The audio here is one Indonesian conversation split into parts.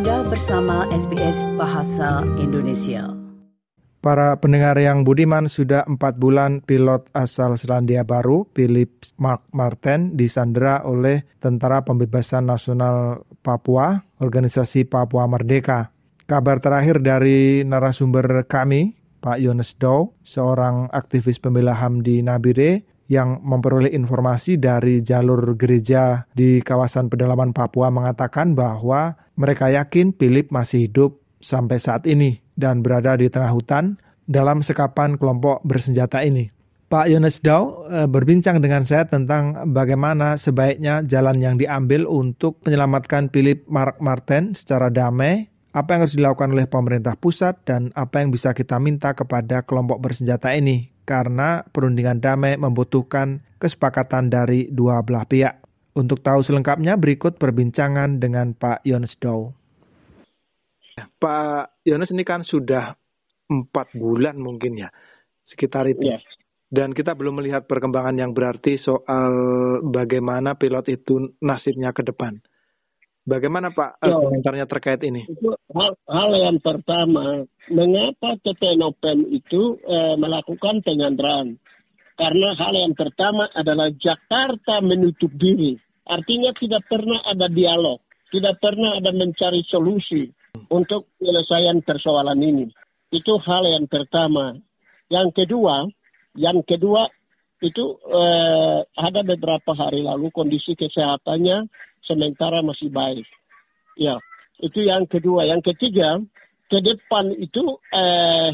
Anda bersama SBS Bahasa Indonesia. Para pendengar yang budiman sudah empat bulan pilot asal Selandia Baru, Philip Mark Martin, disandera oleh Tentara Pembebasan Nasional Papua, Organisasi Papua Merdeka. Kabar terakhir dari narasumber kami, Pak Yones Dow, seorang aktivis pembela HAM di Nabire, yang memperoleh informasi dari jalur gereja di kawasan pedalaman Papua mengatakan bahwa mereka yakin Philip masih hidup sampai saat ini dan berada di tengah hutan dalam sekapan kelompok bersenjata ini. Pak Yones Dau eh, berbincang dengan saya tentang bagaimana sebaiknya jalan yang diambil untuk menyelamatkan Philip Mark Martin secara damai, apa yang harus dilakukan oleh pemerintah pusat, dan apa yang bisa kita minta kepada kelompok bersenjata ini karena perundingan damai membutuhkan kesepakatan dari dua belah pihak. Untuk tahu selengkapnya berikut perbincangan dengan Pak Yones Dow. Pak Yones ini kan sudah empat bulan mungkin ya, sekitar itu. Yes. Dan kita belum melihat perkembangan yang berarti soal bagaimana pilot itu nasibnya ke depan. Bagaimana Pak ya, komentarnya terkait ini? Itu hal, hal yang pertama, mengapa TPNOPEM itu eh, melakukan penyanderaan? Karena hal yang pertama adalah Jakarta menutup diri. Artinya tidak pernah ada dialog, tidak pernah ada mencari solusi untuk penyelesaian persoalan ini. Itu hal yang pertama. Yang kedua, yang kedua itu eh, ada beberapa hari lalu kondisi kesehatannya sementara masih baik. Ya, itu yang kedua. Yang ketiga, ke depan itu eh,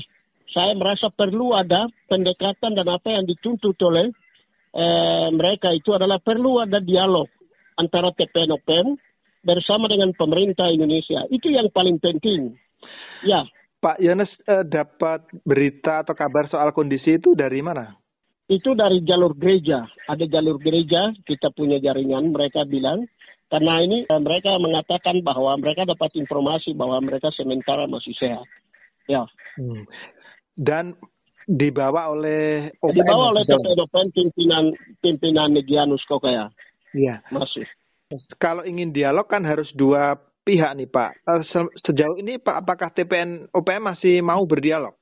saya merasa perlu ada pendekatan dan apa yang dituntut oleh eh, mereka itu adalah perlu ada dialog antara TPNOPM bersama dengan pemerintah Indonesia. Itu yang paling penting. Ya. Pak Yones eh, dapat berita atau kabar soal kondisi itu dari mana? Itu dari jalur gereja. Ada jalur gereja, kita punya jaringan, mereka bilang karena ini eh, mereka mengatakan bahwa mereka dapat informasi bahwa mereka sementara masih sehat. Ya. Hmm. Dan dibawa oleh OPM, dibawa oleh OPM pimpinan pimpinan Negianus Kokaya. Iya. Masih. Kalau ingin dialog kan harus dua pihak nih Pak. Eh, sejauh ini Pak apakah TPN OPM masih mau berdialog?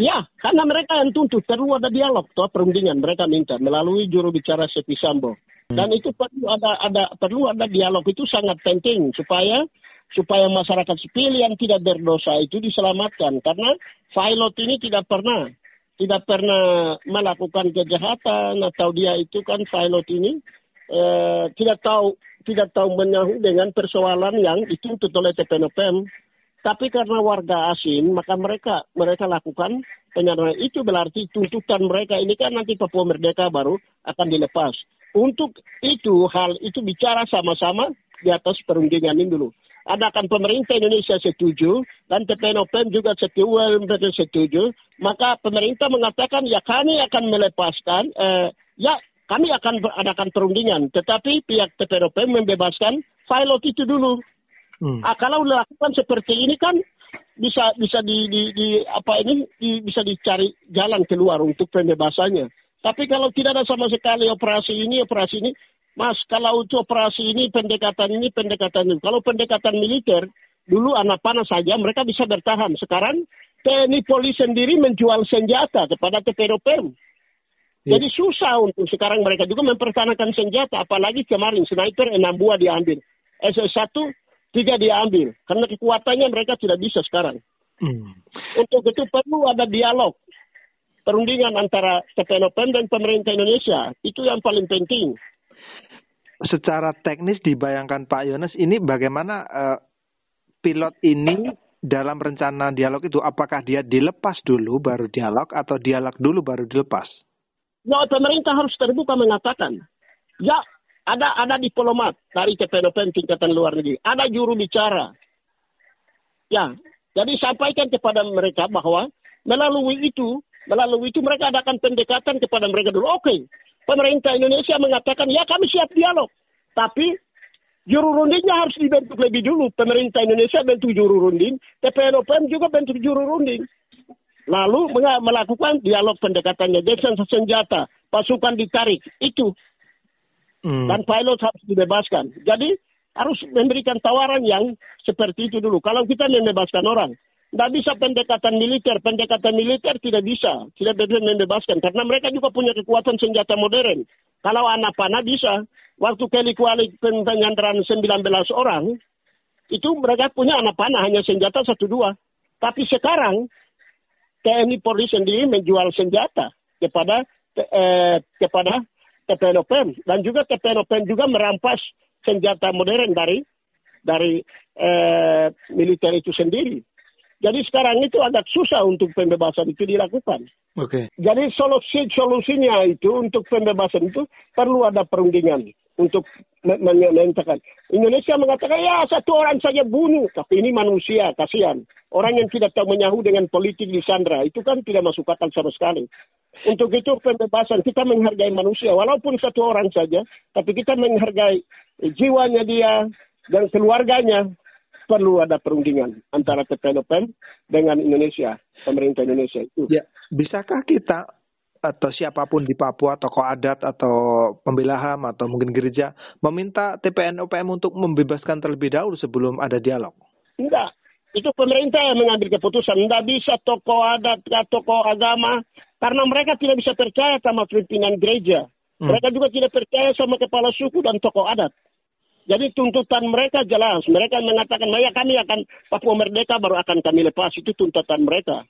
Ya, karena mereka yang tuntut perlu ada dialog toh perundingan mereka minta melalui juru bicara Sepi Sambo. Dan hmm. itu perlu ada ada perlu ada dialog itu sangat penting supaya supaya masyarakat sipil yang tidak berdosa itu diselamatkan karena pilot ini tidak pernah tidak pernah melakukan kejahatan atau dia itu kan pilot ini eh, tidak tahu tidak tahu menyahu dengan persoalan yang dituntut oleh TPNOPM tapi karena warga asing maka mereka mereka lakukan penyanderaan itu berarti tuntutan mereka ini kan nanti Papua Merdeka baru akan dilepas. Untuk itu hal itu bicara sama-sama di atas perundingan ini dulu. Adakan pemerintah Indonesia setuju dan TPNOPM juga setuju, mereka setuju, maka pemerintah mengatakan ya kami akan melepaskan, eh, ya kami akan adakan perundingan, tetapi pihak TPNOPM membebaskan pilot itu dulu. Hmm. Ah, kalau dilakukan seperti ini kan bisa bisa di, di, di apa ini di, bisa dicari jalan keluar untuk pembebasannya. Tapi kalau tidak ada sama sekali operasi ini, operasi ini, Mas, kalau itu operasi ini, pendekatan ini, pendekatan ini. Kalau pendekatan militer, dulu anak panah saja mereka bisa bertahan. Sekarang TNI polisi sendiri menjual senjata kepada TPROPM. Ya. Jadi susah untuk sekarang mereka juga mempertahankan senjata. Apalagi kemarin sniper enam buah diambil. SS1 tiga diambil. Karena kekuatannya mereka tidak bisa sekarang. Hmm. Untuk itu perlu ada dialog perundingan antara TPNOPM dan pemerintah Indonesia. Itu yang paling penting. Secara teknis dibayangkan Pak Yones, ini bagaimana uh, pilot ini dalam rencana dialog itu, apakah dia dilepas dulu baru dialog atau dialog dulu baru dilepas? Ya, pemerintah harus terbuka mengatakan, ya ada ada diplomat dari TPNOPM tingkatan luar negeri, ada juru bicara. Ya, jadi sampaikan kepada mereka bahwa melalui itu Melalui itu mereka adakan pendekatan kepada mereka dulu. Oke, pemerintah Indonesia mengatakan ya kami siap dialog. Tapi juru rundingnya harus dibentuk lebih dulu. Pemerintah Indonesia bentuk juru runding, TPNOPM juga bentuk juru runding. Lalu melakukan dialog pendekatannya, gencatan senjata, pasukan ditarik, itu. Hmm. Dan pilot harus dibebaskan. Jadi harus memberikan tawaran yang seperti itu dulu. Kalau kita membebaskan orang, tidak bisa pendekatan militer. Pendekatan militer tidak bisa. Tidak bisa membebaskan. Karena mereka juga punya kekuatan senjata modern. Kalau anak panah bisa. Waktu kali kuali penyandaran 19 orang, itu mereka punya anak panah hanya senjata satu dua. Tapi sekarang TNI Polri sendiri menjual senjata kepada eh, kepada TPNOPM dan juga TPNOPM juga merampas senjata modern dari dari eh, militer itu sendiri. Jadi sekarang itu agak susah untuk pembebasan itu dilakukan. Oke. Okay. Jadi solusi solusinya itu untuk pembebasan itu perlu ada perundingan untuk menyatakan. Indonesia mengatakan ya satu orang saja bunuh, tapi ini manusia kasihan. Orang yang tidak tahu menyahu dengan politik di Sandra itu kan tidak masuk akal sama sekali. Untuk itu pembebasan kita menghargai manusia walaupun satu orang saja, tapi kita menghargai jiwanya dia dan keluarganya perlu ada perundingan antara TPNOPM dengan Indonesia, pemerintah Indonesia itu. Ya, bisakah kita atau siapa pun di Papua, tokoh adat atau pembela HAM atau mungkin gereja meminta TPN OPM untuk membebaskan terlebih dahulu sebelum ada dialog? Enggak. Itu pemerintah yang mengambil keputusan. Enggak bisa tokoh adat, tokoh agama. Karena mereka tidak bisa percaya sama pimpinan gereja. Hmm. Mereka juga tidak percaya sama kepala suku dan tokoh adat. Jadi tuntutan mereka jelas. Mereka mengatakan, ya kami akan Papua Merdeka baru akan kami lepas. Itu tuntutan mereka.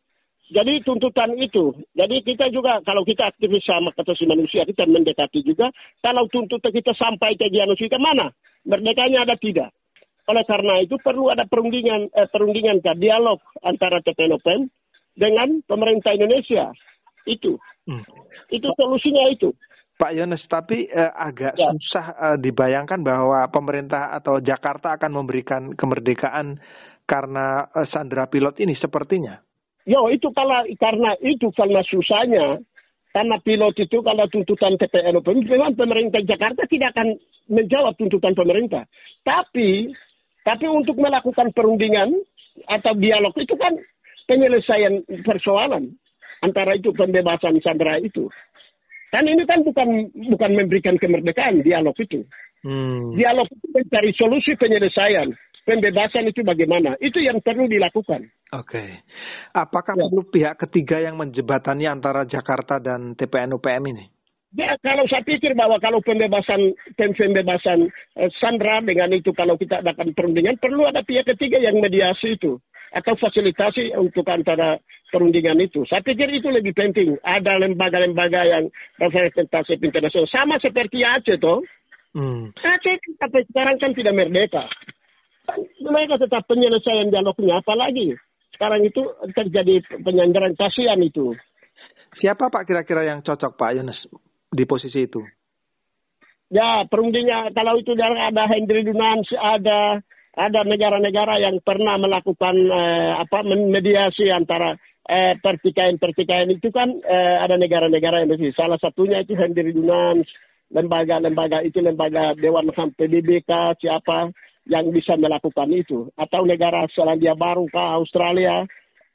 Jadi tuntutan itu. Jadi kita juga kalau kita aktivis sama si manusia, kita mendekati juga. Kalau tuntutan kita sampai ke ke mana? Merdekanya ada tidak? Oleh karena itu perlu ada perundingan, eh, perundingan dialog antara TPNOPM dengan pemerintah Indonesia. Itu. Hmm. Itu solusinya itu. Pak Yones, tapi eh, agak ya. susah eh, dibayangkan bahwa pemerintah atau Jakarta akan memberikan kemerdekaan karena eh, Sandra Pilot ini sepertinya. Yo, itu kalau karena itu karena susahnya karena pilot itu kalau tuntutan TPN memang pemerintah Jakarta tidak akan menjawab tuntutan pemerintah. Tapi tapi untuk melakukan perundingan atau dialog itu kan penyelesaian persoalan antara itu pembebasan Sandra itu. Kan ini kan bukan bukan memberikan kemerdekaan dialog itu. Hmm. Dialog itu mencari solusi penyelesaian. Pembebasan itu bagaimana? Itu yang perlu dilakukan. Oke. Okay. Apakah ya. perlu pihak ketiga yang menjebatani antara Jakarta dan TPN UPM ini? Ya, kalau saya pikir bahwa kalau pembebasan pembebasan eh, Sandra dengan itu kalau kita adakan perundingan perlu ada pihak ketiga yang mediasi itu atau fasilitasi untuk antara perundingan itu. Saya pikir itu lebih penting. Ada lembaga-lembaga yang representasi internasional. Sama seperti Aceh toh. Hmm. Aceh sampai sekarang kan tidak merdeka. Mereka tetap penyelesaian dialognya. Apalagi sekarang itu terjadi penyandaran kasihan itu. Siapa Pak kira-kira yang cocok Pak Yunus di posisi itu? Ya, perundingnya kalau itu ada Hendri Dunans, ada ada negara-negara yang pernah melakukan eh, apa mediasi antara eh, pertikaian-pertikaian itu kan eh, ada negara-negara yang bersih. Salah satunya itu Hendri Dunans, lembaga-lembaga itu lembaga Dewan HAM PBBK siapa yang bisa melakukan itu. Atau negara Selandia Baru kah Australia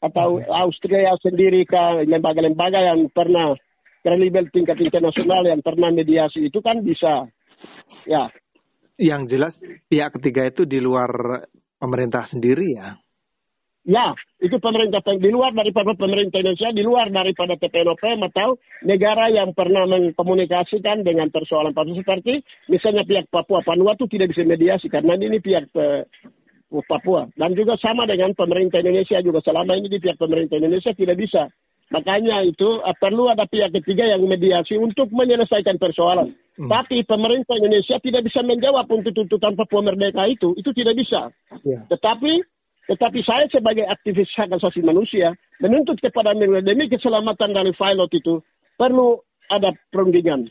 atau. Austria sendiri kah lembaga-lembaga yang pernah kredibel tingkat internasional yang pernah mediasi. Itu kan bisa. Ya. Yang jelas pihak ketiga itu di luar pemerintah sendiri ya Ya, itu pemerintah di luar daripada pemerintah Indonesia, di luar daripada TPNOPM atau negara yang pernah mengkomunikasikan dengan persoalan Papua seperti misalnya pihak Papua Vanuatu tidak bisa mediasi karena ini pihak uh, Papua dan juga sama dengan pemerintah Indonesia juga selama ini di pihak pemerintah Indonesia tidak bisa. Makanya itu uh, perlu ada pihak ketiga yang mediasi untuk menyelesaikan persoalan. Hmm. Tapi pemerintah Indonesia tidak bisa menjawab untuk tuntutan Papua Merdeka itu, itu tidak bisa. Yeah. Tetapi tetapi saya sebagai aktivis hak asasi manusia menuntut kepada demi keselamatan dari pilot itu perlu ada perundingan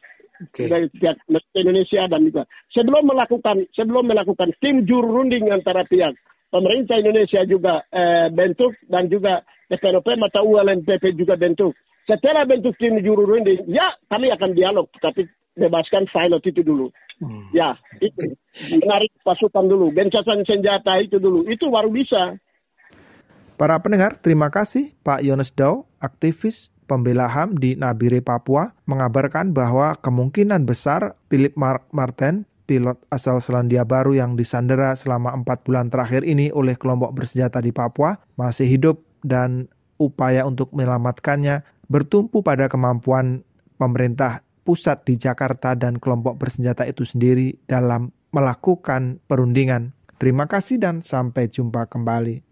okay. dari pihak Indonesia dan juga sebelum melakukan sebelum melakukan tim juru runding antara pihak pemerintah Indonesia juga eh, bentuk dan juga PPNOP atau ULMPP juga bentuk. Setelah bentuk tim juru runding, ya kami akan dialog, tapi bebaskan pilot itu dulu. Hmm. Ya, itu menarik pasukan dulu, bencasan senjata itu dulu, itu baru bisa. Para pendengar, terima kasih Pak Yones Dau, aktivis pembela HAM di Nabire, Papua, mengabarkan bahwa kemungkinan besar Philip Mark Martin pilot asal Selandia Baru yang disandera selama empat bulan terakhir ini oleh kelompok bersenjata di Papua masih hidup dan upaya untuk menyelamatkannya bertumpu pada kemampuan pemerintah pusat di Jakarta dan kelompok bersenjata itu sendiri dalam melakukan perundingan. Terima kasih dan sampai jumpa kembali.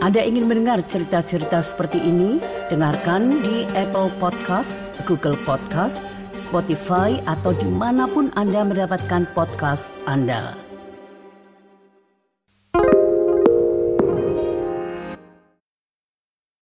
Anda ingin mendengar cerita-cerita seperti ini? Dengarkan di Apple Podcast, Google Podcast, Spotify, atau di mana pun Anda mendapatkan podcast Anda.